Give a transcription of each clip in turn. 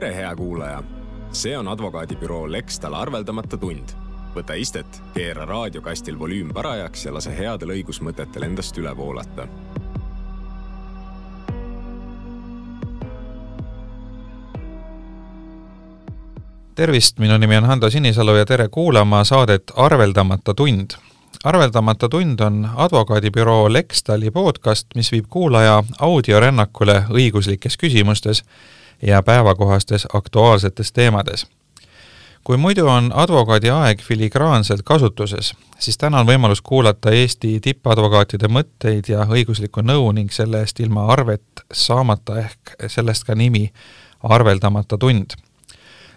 tere, hea kuulaja! see on advokaadibüroo Lextal arveldamata tund. võta istet, keera raadiokastil volüüm parajaks ja lase headel õigusmõtetel endast üle voolata. tervist, minu nimi on Hando Sinisalu ja tere kuulama saadet Arveldamata tund arveldamata tund on advokaadibüroo Lextali podcast, mis viib kuulaja audiorännakule õiguslikes küsimustes ja päevakohastes aktuaalsetes teemades. kui muidu on advokaadi aeg filigraanselt kasutuses, siis täna on võimalus kuulata Eesti tippadvokaatide mõtteid ja õiguslikku nõu ning selle eest ilma arvet saamata ehk sellest ka nimi arveldamata tund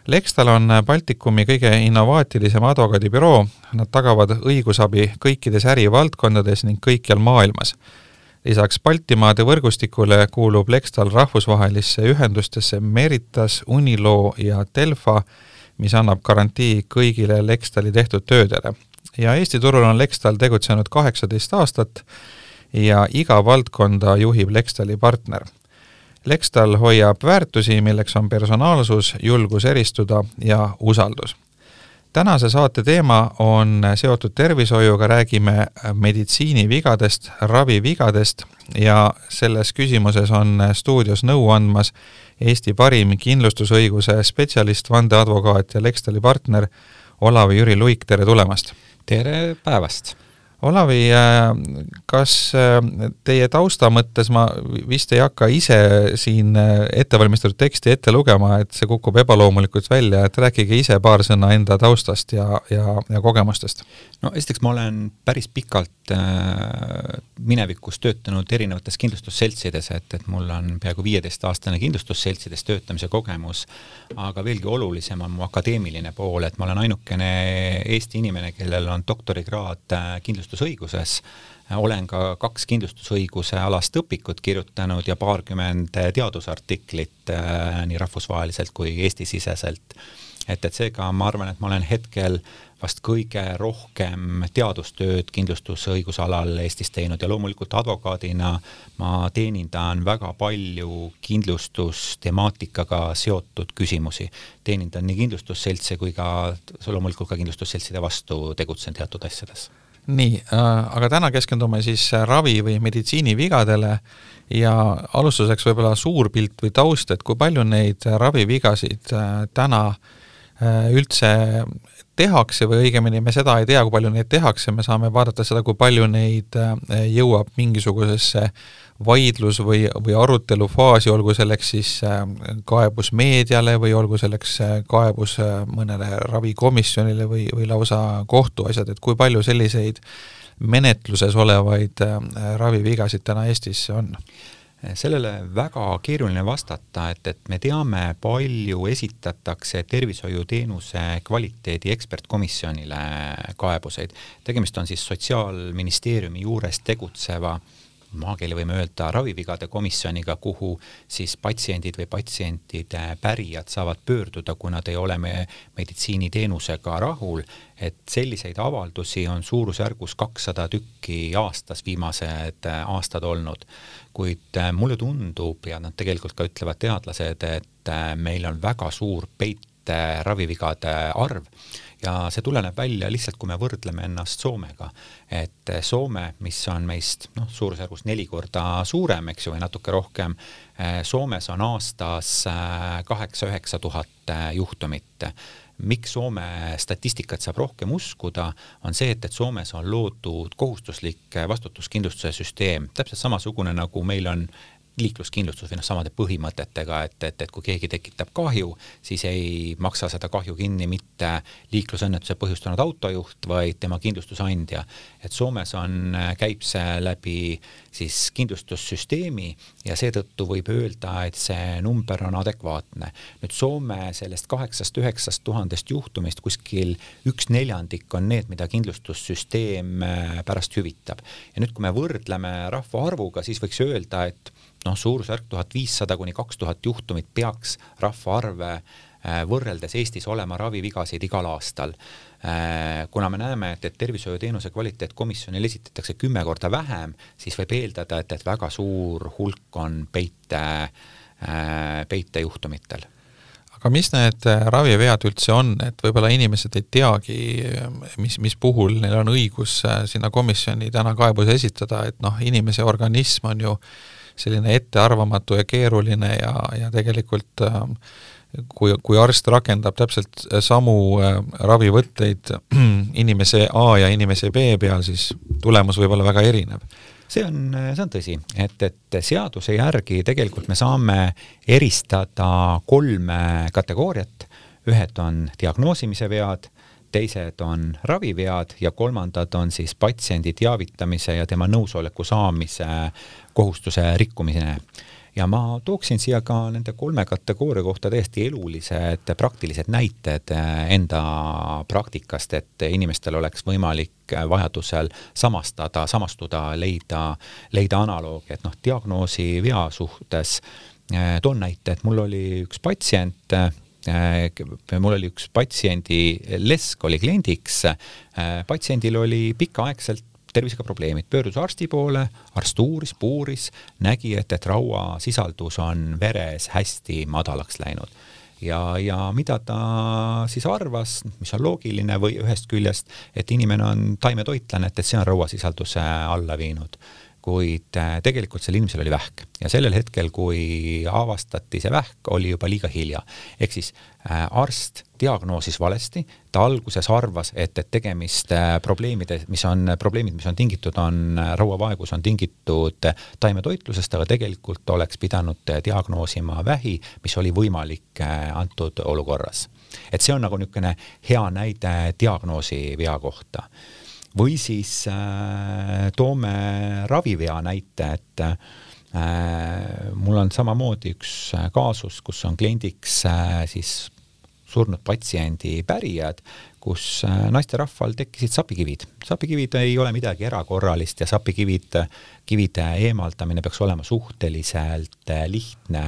Lextal on Baltikumi kõige innovaatilisem advokaadibüroo, nad tagavad õigusabi kõikides ärivaldkondades ning kõikjal maailmas. Lisaks Baltimaade võrgustikule kuulub Lextal rahvusvahelisse ühendustesse Meritas, Unilo ja Delfa, mis annab garantii kõigile Lextali tehtud töödele. ja Eesti turul on Lextal tegutsenud kaheksateist aastat ja iga valdkonda juhib Lextali partner Lextal hoiab väärtusi, milleks on personaalsus, julgus eristuda ja usaldus. Tänase saate teema on seotud tervishoiuga, räägime meditsiinivigadest, ravivigadest ja selles küsimuses on stuudios nõu andmas Eesti parim kindlustusõiguse spetsialist, vandeadvokaat ja Lextali partner Olav-Jüri Luik, tere tulemast! tere päevast! Olavi, äh, kas äh, teie tausta mõttes ma vist ei hakka ise siin äh, ettevalmistatud teksti ette lugema, et see kukub ebaloomulikult välja, et rääkige ise paar sõna enda taustast ja, ja, ja kogemustest. no esiteks ma olen päris pikalt minevikus töötanud erinevates kindlustusseltsides, et, et mul on peaaegu viieteistaastane kindlustusseltsides töötamise kogemus, aga veelgi olulisem on mu akadeemiline pool, et ma olen ainukene Eesti inimene, kellel on doktorikraad kindlustus kindlustusõiguses, olen ka kaks kindlustusõiguse alast õpikut kirjutanud ja paarkümmend teadusartiklit äh, nii rahvusvaheliselt kui Eesti-siseselt. Et, et seega ma arvan, et ma olen hetkel vast kõige rohkem teadustööd kindlustusõiguse alal Eestis teinud ja loomulikult advokaadina ma teenindan väga palju kindlustustemaatikaga seotud küsimusi. teenindan nii kindlustusseltse kui ka loomulikult ka kindlustusseltside vastu tegutsen teatud asjades nii äh,, aga täna keskendume siis ravi- või meditsiinivigadele ja alustuseks võib-olla suur pilt või taust, et kui palju neid ravivigasid äh, täna äh, üldse tehakse või õigemini me seda ei tea, kui palju neid tehakse, me saame vaadata seda, kui palju neid äh, jõuab mingisugusesse vaidlus või, või arutelufaasi, olgu selleks siis äh, kaebus meediale või olgu selleks äh, kaebus mõnele ravikomisjonile või, või lausa kohtuasjad, et kui palju selliseid menetluses olevaid ravivigasid täna Eestis on? Sellele väga keeruline vastata, et, et me teame, palju esitatakse tervishoiuteenuse kvaliteedi ekspertkomisjonile kaebuseid. tegemist on siis Sotsiaalministeeriumi juures tegutseva äh, maakeeli võime öelda ravivigade komisjoniga, kuhu siis patsiendid või patsientide pärijad saavad pöörduda, kui nad ei ole me meditsiiniteenusega rahul, et selliseid avaldusi on suurusjärgus kakssada tükki aastas viimased aastad olnud. kuid äh, mulle tundub ja nad tegelikult ka ütlevad teadlased, et äh, meil on väga suur peit ravivigade arv ja see tuleneb välja lihtsalt, kui me võrdleme ennast Soomega. et Soome, mis on meist noh, suurusjärgus neli korda suurem, eks ju, või natuke rohkem, Soomes on aastas äh, kaheksa-üheksa tuhat juhtumit miks Soome statistikat saab rohkem uskuda, on see, et, et Soomes on loodud kohustuslik vastutuskindlustuse süsteem, täpselt samasugune nagu meil on liikluskindlustus või noh, samade põhimõtetega, et, et, et kui keegi tekitab kahju, siis ei maksa seda kahju kinni mitte liiklusõnnetuse põhjustanud autojuht, vaid tema kindlustusandja. et Soomes on, käib see läbi siis kindlustussüsteemi ja seetõttu võib öelda, et see number on adekvaatne. nüüd Soome sellest kaheksast-üheksast tuhandest juhtumist kuskil üks neljandik on need, mida kindlustussüsteem äh, pärast hüvitab. ja nüüd, kui me võrdleme rahvaarvuga, siis võiks öelda, et noh, suurusjärk tuhat viissada kuni kaks tuhat juhtumit peaks rahvaarv äh, võrreldes Eestis olema ravivigasid igal aastal. Äh, kuna me näeme, et, et tervishoiuteenuse kvaliteetkomisjonil esitatakse kümme korda vähem, siis võib eeldada, et, et väga suur hulk on peite, äh, peitejuhtumitel aga mis need äh, ravivead üldse on, et võib-olla inimesed ei teagi, mis, mis puhul neil on õigus äh, sinna komisjoni täna kaebuse esitada, et noh, inimese organism on ju selline ettearvamatu ja keeruline ja, ja tegelikult äh, kui, kui arst rakendab täpselt samu ravivõtteid inimese A ja inimese B peal, siis tulemus võib olla väga erinev see on, see on tõsi, et, et seaduse järgi tegelikult me saame eristada kolme kategooriat, ühed on diagnoosimise vead, teised on ravivead ja kolmandad on siis patsiendi teavitamise ja tema nõusoleku saamise kohustuse rikkumine ja ma tooksin siia ka nende kolme kategooria kohta täiesti elulised praktilised näited eh, enda praktikast, et inimestel oleks võimalik vajadusel samastada, samastuda, leida, leida analoogi, et noh, diagnoosi vea suhtes eh, toon näite, et mul oli üks patsient, eh, mul oli üks patsiendi lesk oli kliendiks, patsiendil oli pikaaegselt tervisega probleemid, pöördus arsti poole, arst uuris, puuris, nägi, et, et rauasisaldus on veres hästi madalaks läinud. Ja, ja mida ta siis arvas, mis on loogiline või ühest küljest, et inimene on taimetoitlane, et, et see on rauasisalduse alla viinud kuid äh, tegelikult sel inimesel oli vähk ja sellel hetkel, kui avastati see vähk, oli juba liiga hilja. ehk siis äh, arst diagnoosis valesti, ta alguses arvas, et, et tegemist äh, probleemide, mis on, probleemid, mis on tingitud, on, rauavaegus on tingitud taimetoitlusest, aga tegelikult oleks pidanud diagnoosima vähi, mis oli võimalik antud olukorras. et see on nagu niisugune hea näide diagnoosi vea kohta või siis äh, toome ravivea näite, et äh, mul on samamoodi üks äh, kaasus, kus on kliendiks siis surnud patsiendi pärijad, kus naisterahval tekkisid sapikivid. sapikivid ei ole midagi erakorralist ja sapikivid, kivide eemaldamine peaks olema suhteliselt lihtne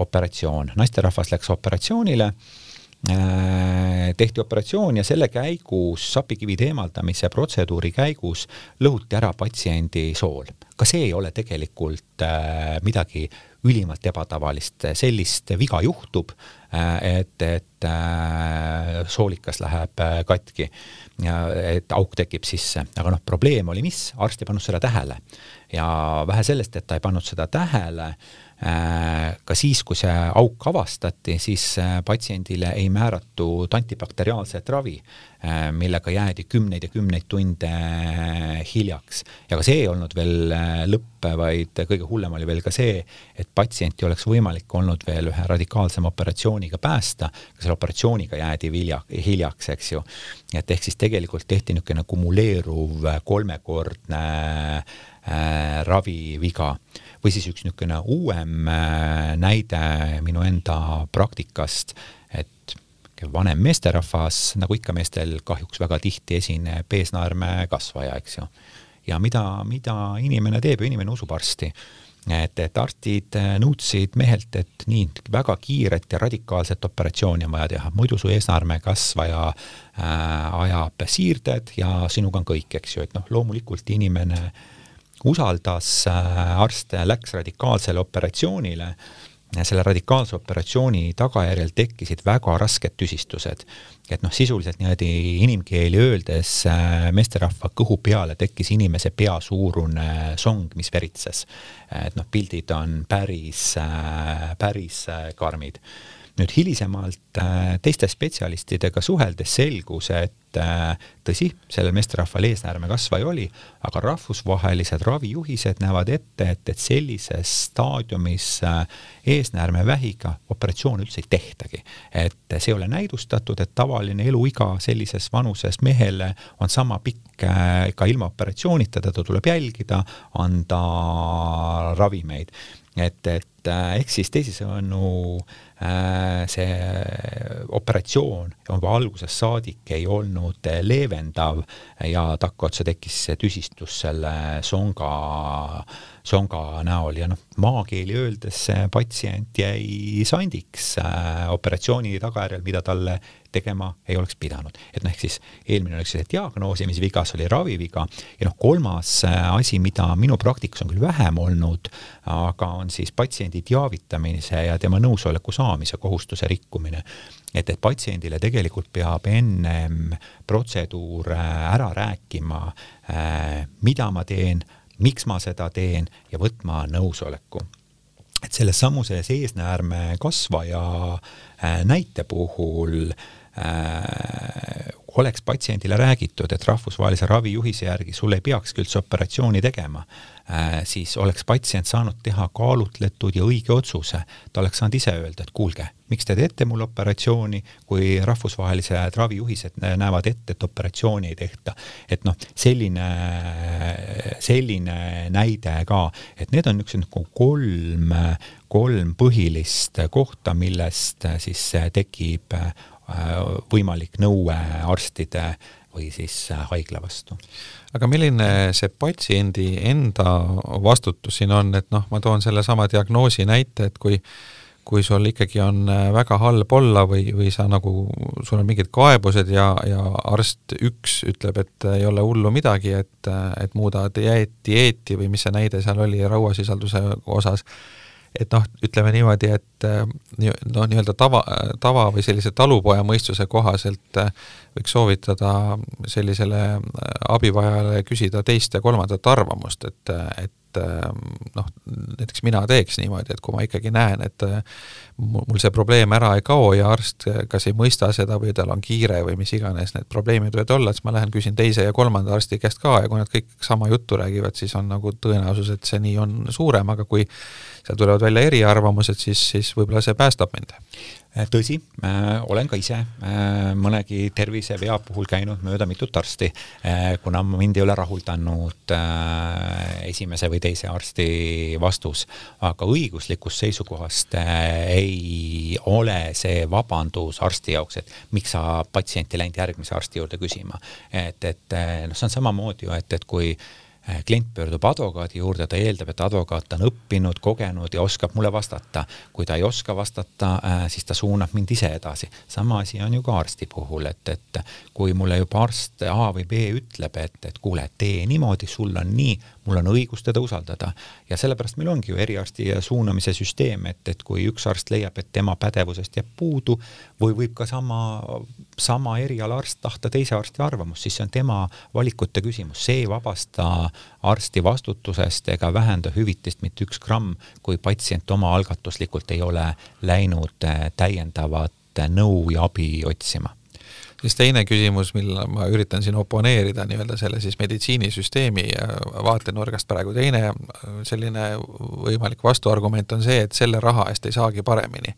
operatsioon. naisterahvas läks operatsioonile Äh, tehti operatsioon ja selle käigus, sapikivide eemaldamise protseduuri käigus lõhuti ära patsiendi sool. ka see ei ole tegelikult äh, midagi ülimalt ebatavalist, sellist viga juhtub, äh, et, et soolikas läheb katki et auk tekib sisse, aga noh, probleem oli mis, arst ei pannud seda tähele. Ja vähe sellest, et ta ei pannud seda tähele, Äh, ka siis, kui see auk avastati, siis äh, patsiendile ei määratud antibakteriaalset ravi, äh, millega jäädi kümneid ja kümneid tunde hiljaks. ja ka see ei olnud veel lõpp, vaid kõige hullem oli veel ka see, et patsienti oleks võimalik olnud veel ühe radikaalsema operatsiooniga päästa, ka selle operatsiooniga jäädi vilja, hiljaks, eks ju. et ehk siis tegelikult tehti niisugune kumuleeruv kolmekordne äh, raviviga. Või siis üks niisugune uuem äh, näide minu enda praktikast, et vanem meesterahvas, nagu ikka meestel kahjuks väga tihti esineb eesnaerme kasvaja, eks ju. ja mida, mida inimene teeb, inimene usub arsti. Et, et arstid äh, nõudsid mehelt, et nii väga kiiret ja radikaalset operatsiooni on vaja teha, muidu su eesnaarmekasvaja äh, ajab siirded ja sinuga on kõik, eks ju, et noh, loomulikult inimene äh, usaldas äh, arste, läks radikaalsele operatsioonile selle radikaalse operatsiooni tagajärjel tekkisid väga rasked tüsistused. et noh, sisuliselt niimoodi inimkeeli öeldes äh, meesterahva kõhu peale tekkis inimese pea suurune song, mis veritses. et noh, pildid on päris, äh, päris karmid nüüd hilisemalt teiste spetsialistidega suheldes selgus, et äh, tõsi, sellel meesterahval eesnäärmekasvaja oli, aga rahvusvahelised ravijuhised näevad ette, et, et sellises staadiumis äh, eesnäärmevähiga operatsioone üldse ei tehtagi. et see ei ole näidustatud, et tavaline eluiga sellises vanuses mehele on sama pikk ka ilma operatsioonita, teda tuleb jälgida, anda ravimeid. et, et ehk siis teisisõnu äh, Äh, see operatsioon juba algusest saadik ei olnud leevendav ja takkotsa tekkis see tüsistus selle songa, songa näol. Ja noh, maakeeli öeldes patsient jäi sandiks äh, operatsiooni tagajärjel, mida talle tegema ei oleks pidanud. et noh, ehk siis eelmine oleks see diagnoosimisviga, see oli raviviga ja noh, kolmas äh, asi, mida minu praktikas on küll vähem olnud, aga on siis patsiendi teavitamise ja tema nõusoleku saamise kohustuse rikkumine. et, et patsiendile tegelikult peab ennem protseduur äh, ära rääkima, äh, mida ma teen, miks ma seda teen ja võtma nõusoleku et selles samuses eesnäärme kasvaja näite puhul äh, Äh, oleks patsiendile räägitud, et rahvusvahelise ravijuhise järgi sul ei peakski üldse operatsiooni tegema, äh, siis oleks patsient saanud teha kaalutletud ja õige otsuse. ta oleks saanud ise öelda, et kuulge, miks te teete mul operatsiooni, kui rahvusvahelised ravijuhised näevad ette, et operatsiooni ei tehta. et noh, selline, selline näide ka, et need on niisugused nagu kolm, kolm põhilist kohta, millest siis tekib Äh, võimalik nõue arstide või siis äh, haigla vastu. aga milline see patsiendi enda vastutus siin on, et noh, ma toon sellesama diagnoosi näite, et kui kui sul ikkagi on äh, väga halb olla või, või sa nagu, sul on mingid kaebused ja, ja arst üks ütleb, et ei ole hullu midagi, et, et muuda dieet, dieeti või mis see näide seal oli rauasisalduse osas, et noh, ütleme niimoodi, et äh, no nii-öelda tava, tava või sellise talupoja mõistuse kohaselt äh, võiks soovitada sellisele äh, abivajajale küsida teist ja kolmandat arvamust, et, et noh, näiteks mina teeks niimoodi, et kui ma ikkagi näen, et mul see probleem ära ei kao ja arst kas ei mõista seda või tal on kiire või mis iganes need probleemid võivad olla, siis ma lähen küsin teise ja kolmanda arsti käest ka ja kui nad kõik sama juttu räägivad, siis on nagu tõenäosus, et see nii on suurem, aga kui seal tulevad välja eriarvamused, siis, siis võib-olla see päästab mind. Äh, tõsi, äh, olen ka ise äh, mõnegi tervisevea puhul käinud mööda mitut arsti, kuna mind ei ole rahuldanud esimese või teise arsti vastus, aga õiguslikust seisukohast ei ole see vabandus arsti jaoks, et miks sa patsienti läinud järgmise arsti juurde küsima. et, et noh, see on samamoodi ju, et, et kui klient pöördub advokaadi juurde, ta eeldab, et advokaat on õppinud, kogenud ja oskab mulle vastata. kui ta ei oska vastata, eh, siis ta suunab mind ise edasi. sama asi on ju ka arsti puhul, et, et kui mulle juba arst A või B ütleb, et, et kuule, tee niimoodi, sul on nii, mul on õigus teda usaldada. ja sellepärast meil ongi ju eriarsti suunamise süsteem, et, et kui üks arst leiab, et tema pädevusest jääb puudu või võib ka sama, sama erialaarst tahta teise arsti arvamust, siis see on tema valikute küsimus, see ei vabasta arsti vastutusest ega vähenda hüvitist mitte üks gramm, kui patsient omaalgatuslikult ei ole läinud täiendavat nõu ja abi otsima siis teine küsimus, millele ma üritan siin oponeerida nii-öelda selle siis meditsiinisüsteemi vaatenurgast praegu, teine selline võimalik vastuargument on see, et selle raha eest ei saagi paremini.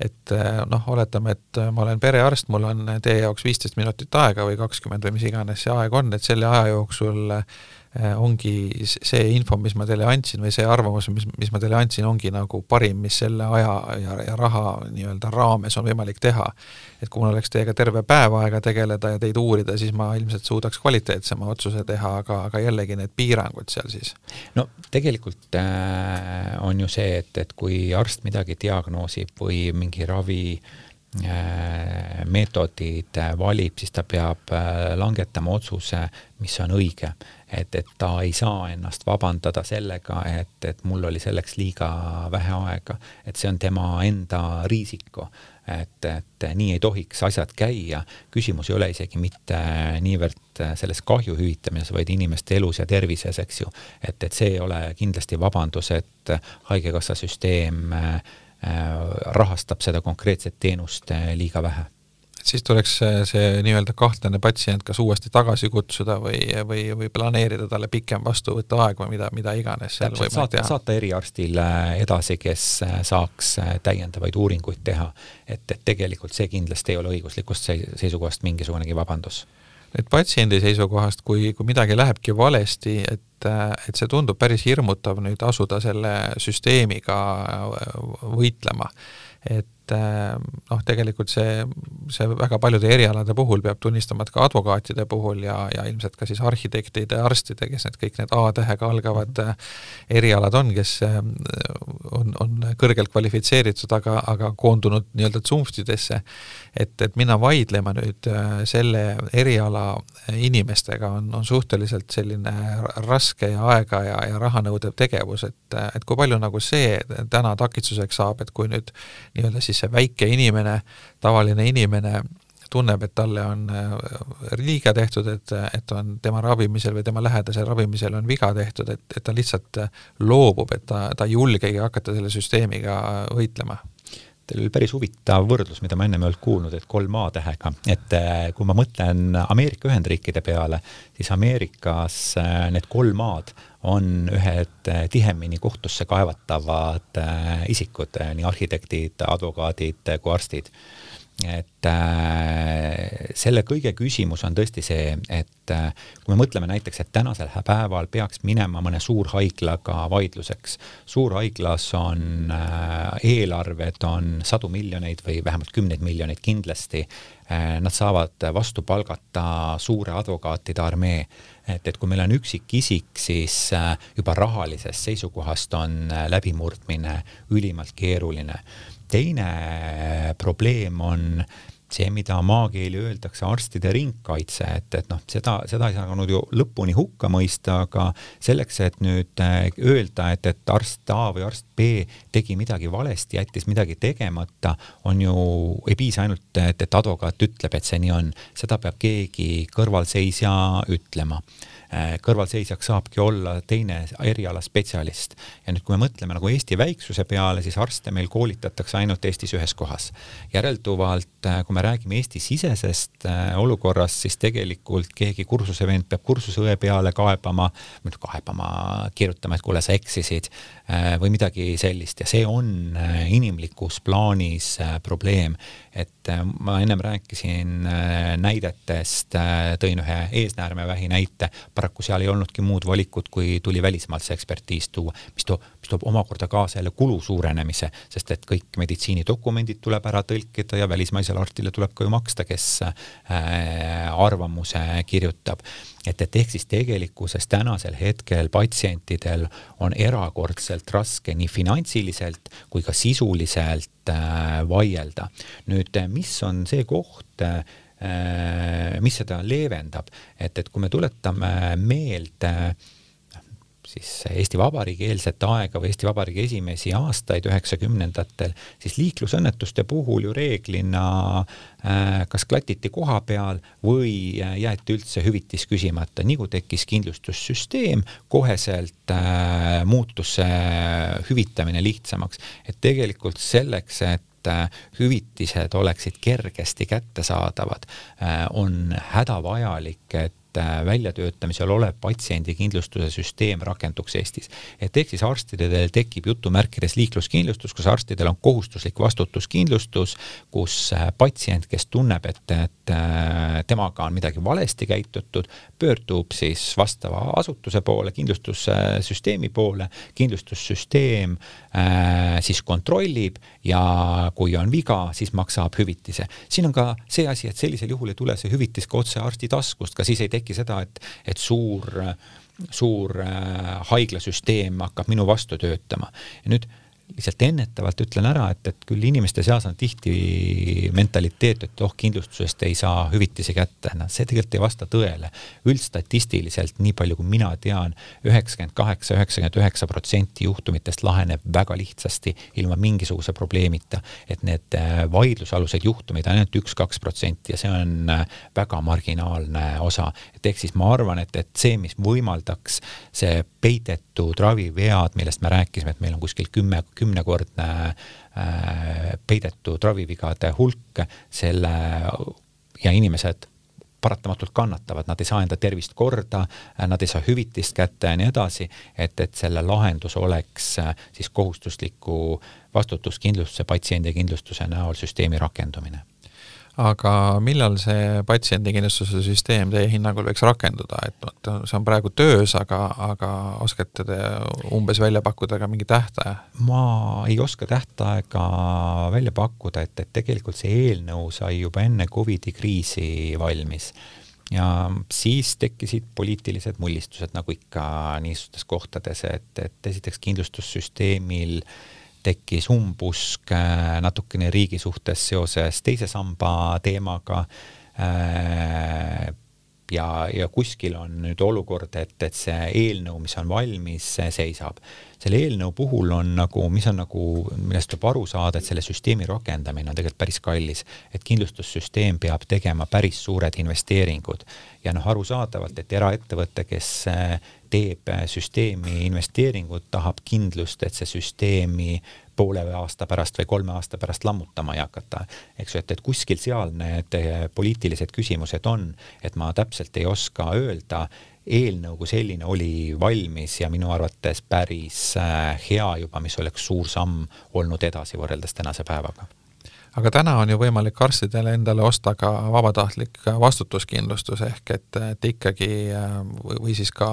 et noh, oletame, et ma olen perearst, mul on teie jaoks viisteist minutit aega või kakskümmend või mis iganes see aeg on, et selle aja jooksul äh, Äh, ongi see info, mis ma teile andsin või see arvamus, mis, mis ma teile andsin, ongi nagu parim, mis selle aja ja, ja raha nii-öelda raames on võimalik teha. et kui mul oleks teiega terve päev aega tegeleda ja teid uurida, siis ma ilmselt suudaks kvaliteetsema otsuse teha, aga, aga jällegi need piirangud seal siis. no tegelikult äh, on ju see, et, et kui arst midagi diagnoosib või mingi ravi äh, meetodid valib, siis ta peab äh, langetama otsuse, mis on õige et, et ta ei saa ennast vabandada sellega, et, et mul oli selleks liiga vähe aega, et see on tema enda riisiku. et, et nii ei tohiks asjad käia, küsimus ei ole isegi mitte niivõrd selles kahju hüvitamises, vaid inimeste elus ja tervises, eks ju. et, et see ei ole kindlasti vabandus, et Haigekassa süsteem äh, rahastab seda konkreetset teenust liiga vähe siis tuleks see, see nii-öelda kahtlane patsient kas uuesti tagasi kutsuda või, või, või planeerida talle pikem vastuvõtuaeg või mida, mida iganes seal võimalik saata, teha. saata eriarstile edasi, kes saaks täiendavaid uuringuid teha. et, et tegelikult see kindlasti ei ole õiguslikust seisukohast mingisugunegi vabandus nüüd patsiendi seisukohast, kui, kui midagi lähebki valesti, et, et see tundub päris hirmutav nüüd asuda selle süsteemiga võitlema et noh, tegelikult see, see väga paljude erialade puhul peab tunnistama, et ka advokaatide puhul ja, ja ilmselt ka siis arhitektide ja arstide, kes need kõik need A-tähega algavad erialad on, kes on, on kõrgelt kvalifitseeritud, aga, aga koondunud nii-öelda tsunftidesse, et, et minna vaidlema nüüd selle eriala inimestega on, on suhteliselt selline raske ja aega ja, ja raha nõudev tegevus, et, et kui palju nagu see täna takistuseks saab, et kui nüüd nii-öelda siis see väike inimene, tavaline inimene tunneb, et talle on äh, liiga tehtud, et, et on tema ravimisel või tema lähedase ravimisel on viga tehtud, et, et ta lihtsalt loobub, et ta, ta ei julgegi hakata selle süsteemiga võitlema. Teil oli päris huvitav võrdlus, mida ma ennem ei olnud kuulnud, et kolm A-tähega, et äh, kui ma mõtlen Ameerika Ühendriikide peale, siis Ameerikas äh, need kolm A-d on ühed äh, tihemini kohtusse kaevatavad isikud, nii arhitektid, advokaadid kui arstid. Et äh, selle kõige küsimus on tõesti see, et äh, kui me mõtleme näiteks, et tänasel päeval peaks minema mõne suurhaiglaga vaidluseks, suurhaiglas on äh, eelarved on sadu miljoneid või vähemalt kümneid miljoneid kindlasti. Äh,, nad saavad vastu palgata suure advokaatide armee, et, et kui meil on üksikisik, siis äh, juba rahalisest seisukohast on äh, läbimurdmine ülimalt keeruline. Teine probleem on see, mida maakeeli öeldakse arstide ringkaitse, et, et noh, seda, seda ei saa nüüd ju lõpuni hukka mõista, aga selleks, et nüüd äh, öelda, et, et arst A või arst B tegi midagi valesti, jättis midagi tegemata, on ju, ei piisa ainult, et, et advokaat ütleb, et see nii on, seda peab keegi kõrvalseisja ütlema kõrvalseisjaks saabki olla teine erialaspetsialist. ja nüüd, kui me mõtleme nagu Eesti väiksuse peale, siis arste meil koolitatakse ainult Eestis ühes kohas. järelduvalt, äh, kui me räägime Eesti-sisesest äh, olukorrast, siis tegelikult keegi kursuse vend peab kursuse õe peale kaebama, kaebama, kirjutama, et kuule, sa eksisid või midagi sellist ja see on inimlikus plaanis probleem et äh, ma ennem rääkisin äh, näidetest, äh, tõin ühe eesnäärmevähi näite, paraku seal ei olnudki muud valikut, kui tuli välismaalt see ekspertiis tuua, mis toob, mis toob omakorda kaasa jälle kulu suurenemise, sest et kõik meditsiinidokumendid tuleb ära tõlkida ja välismaisele arstile tuleb ka ju maksta, kes arvamuse kirjutab et, et ehk siis tegelikkuses tänasel hetkel patsientidel on erakordselt raske nii finantsiliselt kui ka sisuliselt äh, vaielda. nüüd, äh, mis on see koht äh,, mis seda leevendab, et, et kui me tuletame meelde äh, siis Eesti Vabariigi eelset aega või Eesti Vabariigi esimesi aastaid üheksakümnendatel, siis liiklusõnnetuste puhul ju reeglina äh, kas klatiti koha peal või äh, jäeti üldse hüvitis küsimata, nii kui tekkis kindlustussüsteem, koheselt äh, muutus see hüvitamine lihtsamaks, et tegelikult selleks, et äh, hüvitised oleksid kergesti kättesaadavad, äh, on hädavajalik, et väljatöötamisel olev patsiendikindlustuse süsteem rakenduks Eestis. et ehk siis arstidel tekib jutumärkides liikluskindlustus, kus arstidel on kohustuslik vastutuskindlustus, kus äh, patsient, kes tunneb, et, et äh, temaga on midagi valesti käitutud, pöördub siis vastava asutuse poole, kindlustussüsteemi poole, kindlustussüsteem äh, siis kontrollib ja kui on viga, siis maksab hüvitise. siin on ka see asi, et sellisel juhul ei tule see hüvitis ka otse arsti taskust, ka siis ei teki teki seda, et, et suur, suur äh, haiglasüsteem hakkab minu vastu töötama. ja nüüd lihtsalt ennetavalt ütlen ära, et, et küll inimeste seas on tihti mentaliteet, et oh, kindlustusest ei saa hüvitisi kätte, noh, see tegelikult ei vasta tõele. üldstatistiliselt, nii palju kui mina tean, üheksakümmend kaheksa, üheksakümmend üheksa protsenti juhtumitest laheneb väga lihtsasti, ilma mingisuguse probleemita. et need äh, vaidlusalused juhtumid ainult üks-kaks protsenti ja see on äh, väga marginaalne osa. et ehk siis ma arvan, et, et see, mis võimaldaks see peidetud ravivead, millest me rääkisime, et meil on kuskil kümme kümnekordne äh, peidetud ravivigade hulk, selle ja inimesed paratamatult kannatavad, nad ei saa enda tervist korda, nad ei saa hüvitist kätte ja nii edasi, et, et selle lahendus oleks äh, siis kohustusliku vastutuskindlustuse, patsiendikindlustuse näol süsteemi rakendumine aga millal see patsiendikindlustuse süsteem teie hinnangul võiks rakenduda, et vot see on praegu töös, aga, aga oskate te umbes välja pakkuda ka mingi tähtaja? ma ei oska tähtaega välja pakkuda, et, et tegelikult see eelnõu sai juba enne Covidi kriisi valmis ja siis tekkisid poliitilised mullistused, nagu ikka niisugustes kohtades, et, et esiteks kindlustussüsteemil äh, tekkis umbusk äh, natukene riigi suhtes seoses teise samba teemaga äh, ja, ja kuskil on nüüd olukord, et, et see eelnõu, mis on valmis, seisab. selle eelnõu puhul on nagu, mis on nagu, millest tuleb aru saada, et selle süsteemi rakendamine on tegelikult päris kallis. et kindlustussüsteem peab tegema päris suured investeeringud ja noh, arusaadavalt, et eraettevõte, kes teeb süsteemi investeeringut, tahab kindlust, et see süsteemi poole aasta pärast või kolme aasta pärast lammutama ei hakata. eks ju, et, et kuskil seal need eh, poliitilised küsimused on, et ma täpselt ei oska öelda, eelnõu kui selline oli valmis ja minu arvates päris eh, hea juba, mis oleks suur samm olnud edasi võrreldes tänase päevaga. Aga täna on ju võimalik arstidele endale osta ka vabatahtlik vastutuskindlustus ehk et, et ikkagi või siis ka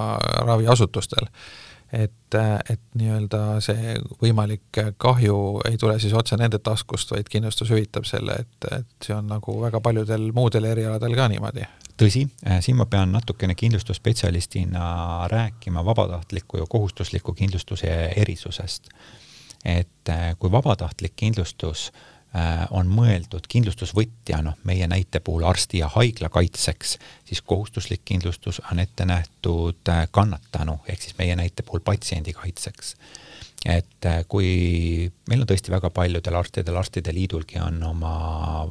raviasutustel, et, et nii-öelda see võimalik kahju ei tule siis otse nende taskust, vaid kindlustus hüvitab selle, et, et see on nagu väga paljudel muudel erialadel ka niimoodi tõsi, siin ma pean natukene kindlustusspetsialistina rääkima vabatahtliku ja kohustusliku kindlustuse erisusest. et kui vabatahtlik kindlustus äh, Äh, on mõeldud kindlustusvõtja, noh, meie näite puhul arsti ja haigla kaitseks, siis kohustuslik kindlustus on ette nähtud äh, kannatanu ehk siis meie näite puhul patsiendi kaitseks. et äh, kui meil on tõesti väga paljudel arstidel, arstide liidulgi on oma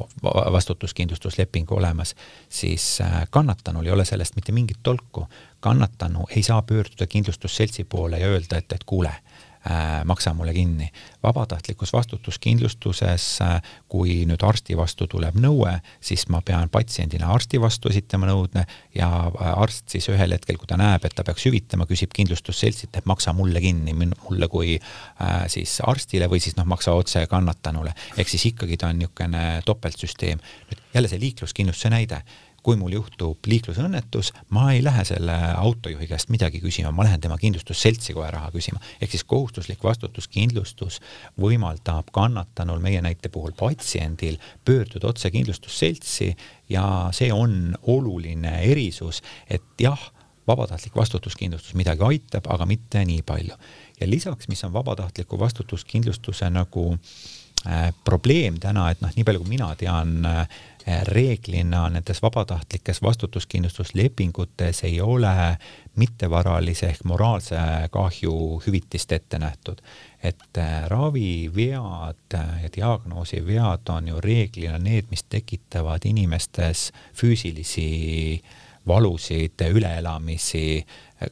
vastutuskindlustusleping olemas, siis kannatanul ei ole sellest mitte mingit tolku. kannatanu ei saa pöörduda kindlustusseltsi poole ja öelda, et, et kuule Äh, maksa mulle kinni. vabatahtlikus vastutuskindlustuses, äh, kui nüüd arsti vastu tuleb nõue, siis ma pean patsiendina arsti vastu esitama nõudme ja äh, arst siis ühel hetkel, kui ta näeb, et ta peaks hüvitama, küsib kindlustusseltsilt, et maksa mulle kinni, mulle kui äh, siis arstile või siis noh, maksa otse kannatanule. ehk siis ikkagi ta on niisugune topeltsüsteem. nüüd jälle see liikluskindlustuse näide kui mul juhtub liiklusõnnetus, ma ei lähe selle autojuhi käest midagi küsima, ma lähen tema kindlustusseltsi kohe raha küsima. ehk siis kohustuslik vastutuskindlustus võimaldab kannatanul, meie näite puhul patsiendil, pöörduda otse kindlustusseltsi ja see on oluline erisus, et jah, vabatahtlik vastutuskindlustus midagi aitab, aga mitte nii palju. ja lisaks, mis on vabatahtliku vastutuskindlustuse nagu äh, probleem täna, et noh, nii palju kui mina tean äh,, reeglina nendes vabatahtlikes vastutuskindlustuslepingutes ei ole mittevaralise ehk moraalse kahju hüvitist ette nähtud. et äh, ravivead ja diagnoosivead on ju reeglina need, mis tekitavad inimestes füüsilisi valusid, üleelamisi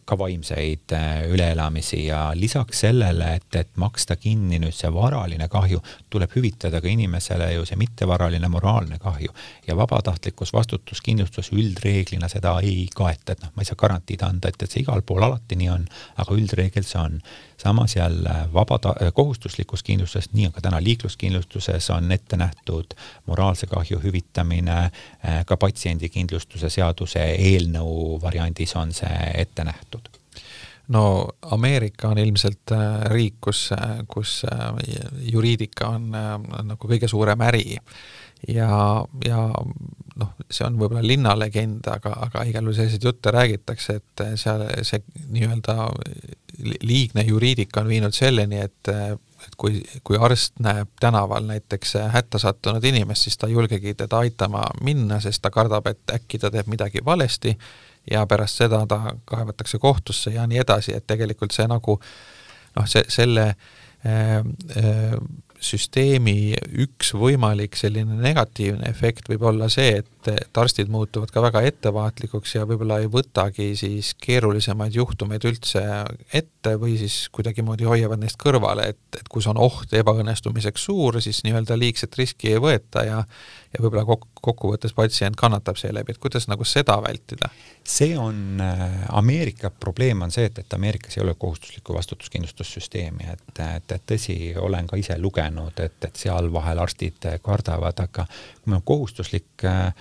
ka vaimseid äh, üleelamisi ja lisaks sellele, et, et maksta kinni nüüd see varaline kahju, tuleb hüvitada ka inimesele ju see mittevaraline moraalne kahju. ja vabatahtlikus vastutuskindlustus üldreeglina seda ei kaeta, et noh, ma ei saa garantiid anda, et, et see igal pool alati nii on, aga üldreegel see on samas jälle vabata-, kohustuslikus kindlustuses, nii on ka täna liikluskindlustuses, on ette nähtud moraalse kahju hüvitamine, eh, ka patsiendikindlustuse seaduse eelnõu variandis on see ette nähtud no Ameerika on ilmselt eh, riik, kus, eh, kus juriidika on, on nagu kõige suurem äri. Ja, ja noh, see on võib-olla linnalegend, aga, aga igal juhul selliseid jutte räägitakse, et seal see nii-öelda liigne juriidika on viinud selleni, et et kui, kui arst näeb tänaval näiteks hätta sattunud inimest, siis ta ei julgegi teda aitama minna, sest ta kardab, et äkki ta teeb midagi valesti ja pärast seda ta kaevatakse kohtusse ja nii edasi, et tegelikult see nagu noh, see, selle äh, äh, süsteemi üks võimalik selline negatiivne efekt võib olla see, et, et arstid muutuvad ka väga ettevaatlikuks ja võib-olla ei võtagi siis keerulisemaid juhtumeid üldse ette, või siis kuidagimoodi hoiavad neist kõrvale, et, et kus on oht ebaõnnestumiseks suur, siis nii-öelda liigset riski ei võeta ja ja võib-olla kok-, kokkuvõttes patsient kannatab seeläbi, et kuidas nagu seda vältida? see on, äh, Ameerika probleem on see, et, et Ameerikas ei ole kohustuslikku vastutuskindlustussüsteemi, et, et, et tõsi, olen ka ise lugenud, et, et seal vahel arstid kardavad, aga kui meil on kohustuslik äh,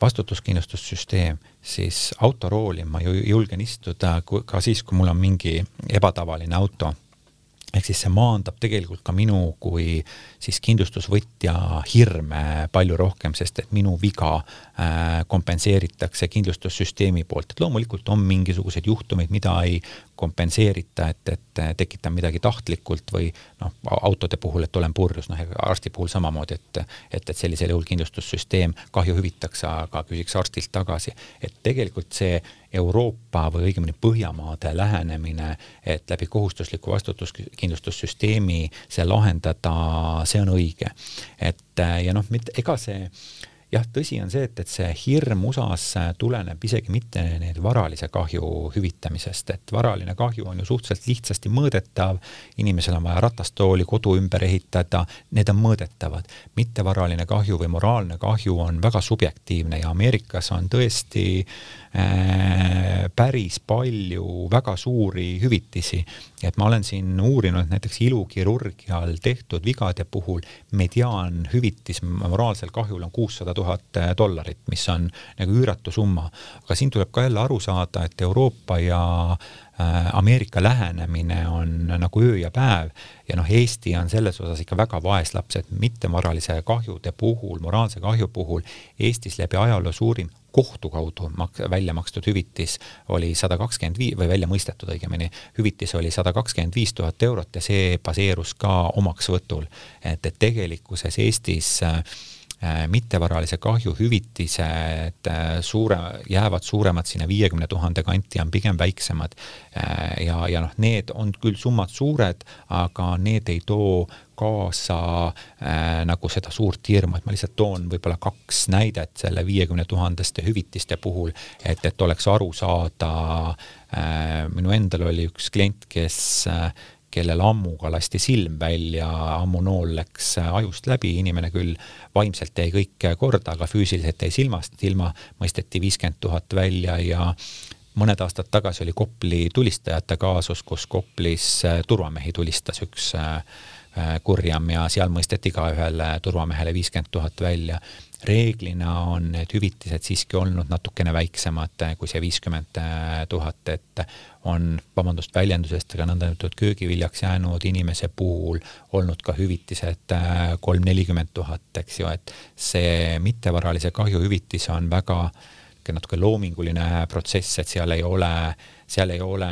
vastutuskindlustussüsteem, siis autorooli ma ju julgen istuda ka siis, kui mul on mingi ebatavaline auto ehk siis see maandab tegelikult ka minu kui siis kindlustusvõtja hirme palju rohkem, sest et minu viga äh, kompenseeritakse kindlustussüsteemi poolt, et loomulikult on mingisuguseid juhtumeid, mida ei kompenseerita, et, et tekitan midagi tahtlikult või noh, autode puhul, et olen purjus, noh, arsti puhul samamoodi, et et, et sellisel juhul kindlustussüsteem kahju hüvitaks, aga küsiks arstilt tagasi. et tegelikult see Euroopa või õigemini Põhjamaade lähenemine, et läbi kohustusliku vastutuskindlustussüsteemi see lahendada, see on õige. et ja noh, mitte ega see jah, tõsi on see, et, et see hirm USA-s tuleneb isegi mitte need varalise kahju hüvitamisest, et varaline kahju on ju suhteliselt lihtsasti mõõdetav, inimesel on vaja ratastooli, kodu ümber ehitada, need on mõõdetavad. mittevaraline kahju või moraalne kahju on väga subjektiivne ja Ameerikas on tõesti äh, päris palju väga suuri hüvitisi, et ma olen siin uurinud näiteks ilukirurgial tehtud vigade puhul mediaanhüvitis moraalsel kahjul on kuussada tuhat dollarit, mis on nagu üüratu summa. aga siin tuleb ka jälle aru saada, et Euroopa ja äh, Ameerika lähenemine on nagu öö ja päev ja noh, Eesti on selles osas ikka väga vaeslaps, et mittevaralise kahjude puhul, moraalse kahju puhul Eestis läbi ajaloo suurim kohtu kaudu mak-, välja makstud hüvitis oli sada kakskümmend viis, või välja mõistetud õigemini, hüvitis oli sada kakskümmend viis tuhat eurot ja see baseerus ka omaksvõtul. et, et tegelikkuses Eestis äh, Äh, mittevaralise kahju hüvitised äh, suure, jäävad suuremad sinna viiekümne tuhande kanti, on pigem väiksemad. Äh, ja, ja noh, need on küll summad suured, aga need ei too kaasa äh, nagu seda suurt hirmu, et ma lihtsalt toon võib-olla kaks näidet selle viiekümne tuhandeste hüvitiste puhul, et, et oleks aru saada äh,. minu endal oli üks klient, kes äh, kellel ammuga lasti silm välja, ammunool läks ajust läbi, inimene küll vaimselt jäi kõik korda, aga füüsiliselt jäi silmast ilma, mõisteti viiskümmend tuhat välja ja mõned aastad tagasi oli Kopli tulistajate kaasus, kus Koplis turvamehi tulistas üks äh, kurjam ja seal mõisteti ka ühele turvamehele viiskümmend tuhat välja reeglina on need hüvitised siiski olnud natukene väiksemad kui see viiskümmend tuhat, et on, vabandust väljendusest, aga nõndanimetatud köögiviljaks jäänud inimese puhul olnud ka hüvitised kolm-nelikümmend tuhat, eks ju, et see mittevaralise kahju hüvitis on väga natuke loominguline protsess, et seal ei ole seal ei ole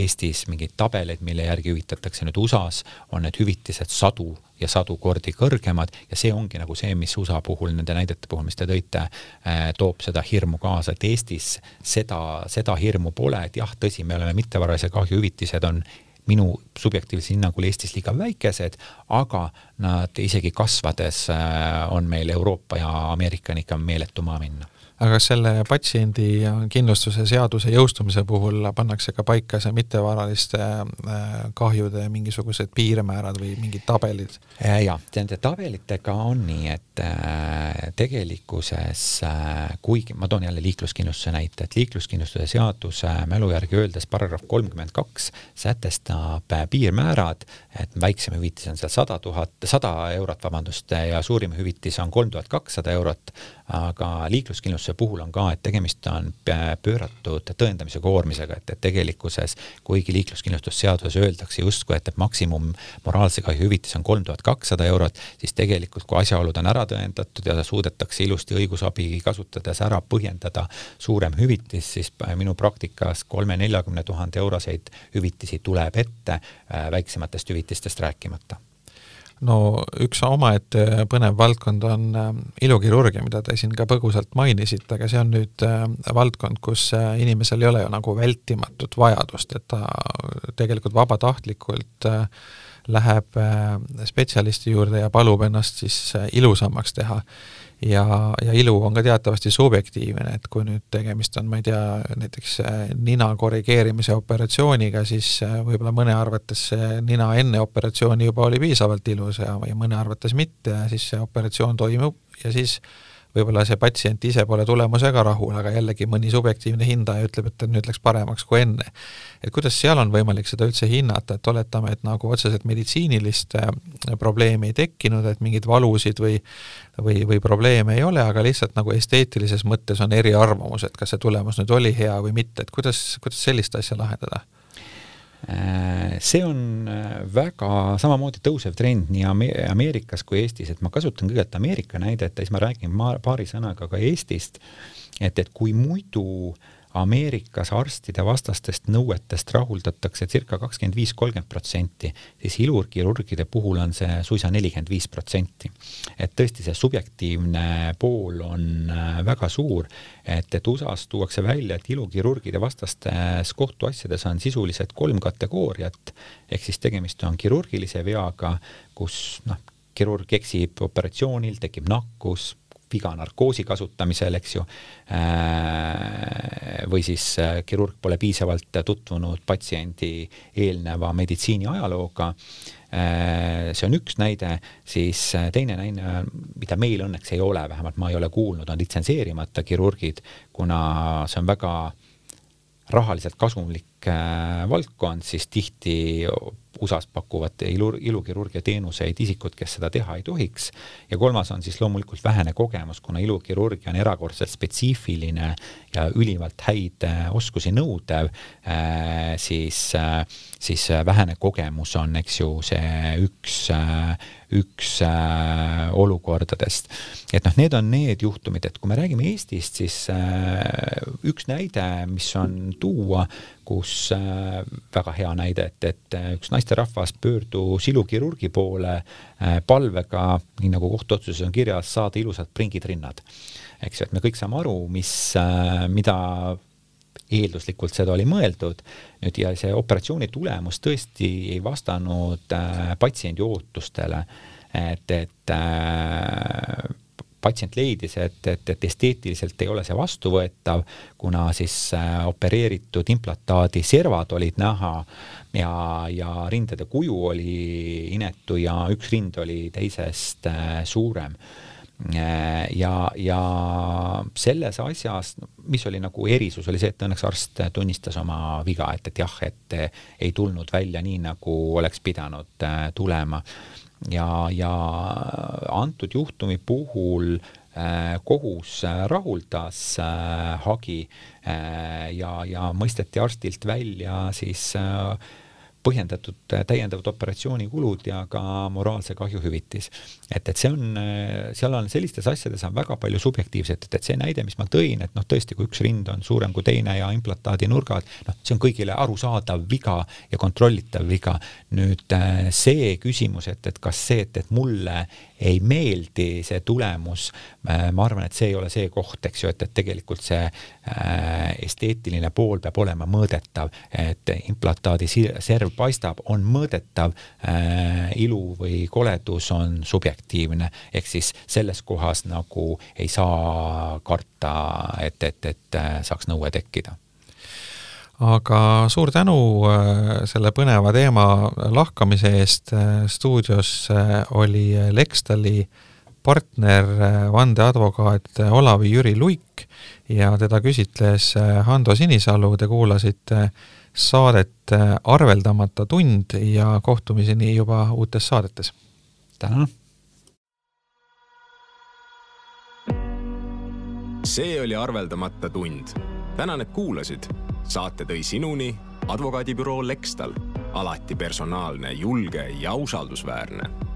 Eestis mingeid tabeleid, mille järgi hüvitatakse, nüüd USA-s on need hüvitised sadu ja sadu kordi kõrgemad. Ja see ongi nagu see, mis USA puhul, nende näidete puhul, mis te tõite, äh, toob seda hirmu kaasa, et Eestis seda, seda hirmu pole, et jah, tõsi, me oleme mittevaralise kahju hüvitised on minu subjektiivsel hinnangul Eestis liiga väikesed, aga nad isegi kasvades äh, on meil Euroopa ja Ameerikani ikka meeletu maa minna aga selle patsiendi kindlustuse seaduse jõustumise puhul pannakse ka paika see mittevaraliste äh, kahjude mingisugused piirmäärad või mingid tabelid? Äh, jah, nende tabelitega on nii, et äh, tegelikkuses kuigi, ma toon jälle liikluskindlustuse näite, et liikluskindlustuse seaduse mälu järgi öeldes paragrahv kolmkümmend kaks sätestab piirmäärad, et väiksem hüvitis on seal sada tuhat, sada eurot, vabandust, ja suurim hüvitis on kolm tuhat kakssada eurot, aga liikluskindlustuse puhul on ka, et tegemist on pööratud tõendamise koormisega, et, et tegelikkuses kuigi liikluskindlustusseaduses öeldakse justkui, et, et maksimum moraalse kahju hüvitis on kolm tuhat kakssada eurot, siis tegelikult kui asjaolud on ära tõendatud ja suudetakse ilusti õigusabi kasutades ära põhjendada suurem hüvitis, siis minu praktikas kolme-neljakümne tuhande euroseid hüvitisi tuleb ette, äh, väiksematest hüvitistest rääkimata no üks omaette põnev valdkond on äh, ilukirurgia, mida te siin ka põgusalt mainisite, aga see on nüüd äh, valdkond, kus äh, inimesel ei ole ju nagu vältimatut vajadust, et ta tegelikult vabatahtlikult läheb spetsialisti juurde ja palub ennast siis ilusamaks teha. Ja, ja ilu on ka teatavasti subjektiivne, et kui nüüd tegemist on, ma ei tea, näiteks äh, nina korrigeerimise operatsiooniga, siis äh, võib-olla mõne arvates see nina enne operatsiooni juba oli piisavalt ilus ja, ja mõne arvates mitte ja siis see operatsioon toimub ja siis võib-olla see patsient ise pole tulemusega rahul, aga jällegi mõni subjektiivne hindaja ütleb, et nüüd läks paremaks kui enne. et kuidas seal on võimalik seda üldse hinnata, et oletame, et nagu otseselt meditsiinilist äh, probleemi ei tekkinud, et mingeid valusid või või, või probleeme ei ole, aga lihtsalt nagu esteetilises mõttes on eriarvamus, et kas see tulemus nüüd oli hea või mitte, et kuidas, kuidas sellist asja lahendada? Äh, see on äh, väga samamoodi tõusev trend nii Ameerikas kui Eestis, et ma kasutan kõigepealt Ameerika näidet ja siis ma räägin paari sõnaga ka Eestist, et, et kui muidu äh, Ameerikas arstide vastastest nõuetest rahuldatakse circa kakskümmend viis, kolmkümmend protsenti, siis ilukirurgide puhul on see suisa nelikümmend viis protsenti. et tõesti, see subjektiivne pool on äh, väga suur, et, et USA-s tuuakse välja, et ilukirurgide vastastes kohtuasjades on sisuliselt kolm kategooriat, ehk siis tegemist on kirurgilise veaga, kus noh, kirurg eksib operatsioonil, tekib nakkus, viga narkoosi kasutamisel, eks ju, äh, või siis äh, kirurg pole piisavalt tutvunud patsiendi eelneva meditsiini ajalooga, äh, see on üks näide, siis teine näide, mida meil õnneks ei ole, vähemalt ma ei ole kuulnud, on litsenseerimata kirurgid, kuna see on väga rahaliselt kasumlik valdkond, siis tihti USA-s pakuvad ilu, ilukirurgia teenuseid isikud, kes seda teha ei tohiks. ja kolmas on siis loomulikult vähene kogemus, kuna ilukirurgia on erakordselt spetsiifiline ja ülimalt häid äh, oskusi nõudev, äh, siis, äh, siis vähene kogemus on, eks ju, see üks, üks olukordadest. et noh, need on need juhtumid, et kui me räägime Eestist, siis üks näide, mis on tuua, kus äh, väga hea näide, et, et äh, üks naisterahvas pöördus ilukirurgi poole äh, palvega, nii nagu kohtuotsuses on kirjas, saada ilusad pringid rinnad. eks ju, et me kõik saame aru, mis, mida eelduslikult seda oli mõeldud, nüüd ja see operatsiooni tulemus tõesti ei vastanud äh, patsiendi ootustele, et, et äh, patsient leidis, et, et, et esteetiliselt ei ole see vastuvõetav, kuna siis äh, opereeritud implantaadi servad olid näha ja, ja rindade kuju oli inetu ja üks rind oli teisest äh, suurem. Äh, ja, ja selles asjas, mis oli nagu erisus, oli see, et õnneks arst tunnistas oma viga, et, et jah, et ei tulnud välja nii, nagu oleks pidanud tulema ja, ja antud juhtumi puhul äh, kohus äh, rahuldas äh, hagi ja, ja mõisteti arstilt välja siis põhjendatud täiendavad operatsioonikulud ja ka moraalse kahjuhüvitis. Et, et see on, seal on sellistes asjades on väga palju subjektiivset, et, et see näide, mis ma tõin, et noh, tõesti, kui üks rind on suurem kui teine ja implantaadi nurgad, noh, see on kõigile arusaadav viga ja kontrollitav viga. nüüd see küsimus, et, et kas see, et, et mulle ei meeldi see tulemus, ma arvan, et see ei ole see koht, eks ju, et, et tegelikult see äh, esteetiline pool peab olema mõõdetav, et implantaadi serv paistab, on mõõdetav äh,, ilu või koledus on subjektiivne, ehk siis selles kohas nagu ei saa karta, et, et, et äh, saaks nõue tekkida aga suur tänu äh, selle põneva teema lahkamise eest, äh, stuudios oli Lextali partner, vandeadvokaat Olavi-Jüri Luik ja teda küsitles Hando Sinisalu, te kuulasite saadet Arveldamata tund ja kohtumiseni juba uutes saadetes. tänan! See oli Arveldamata tund. tänan, et kuulasid. Saate tõi sinuni advokaadibüroo Lextal, alati personaalne, julge ja usaldusväärne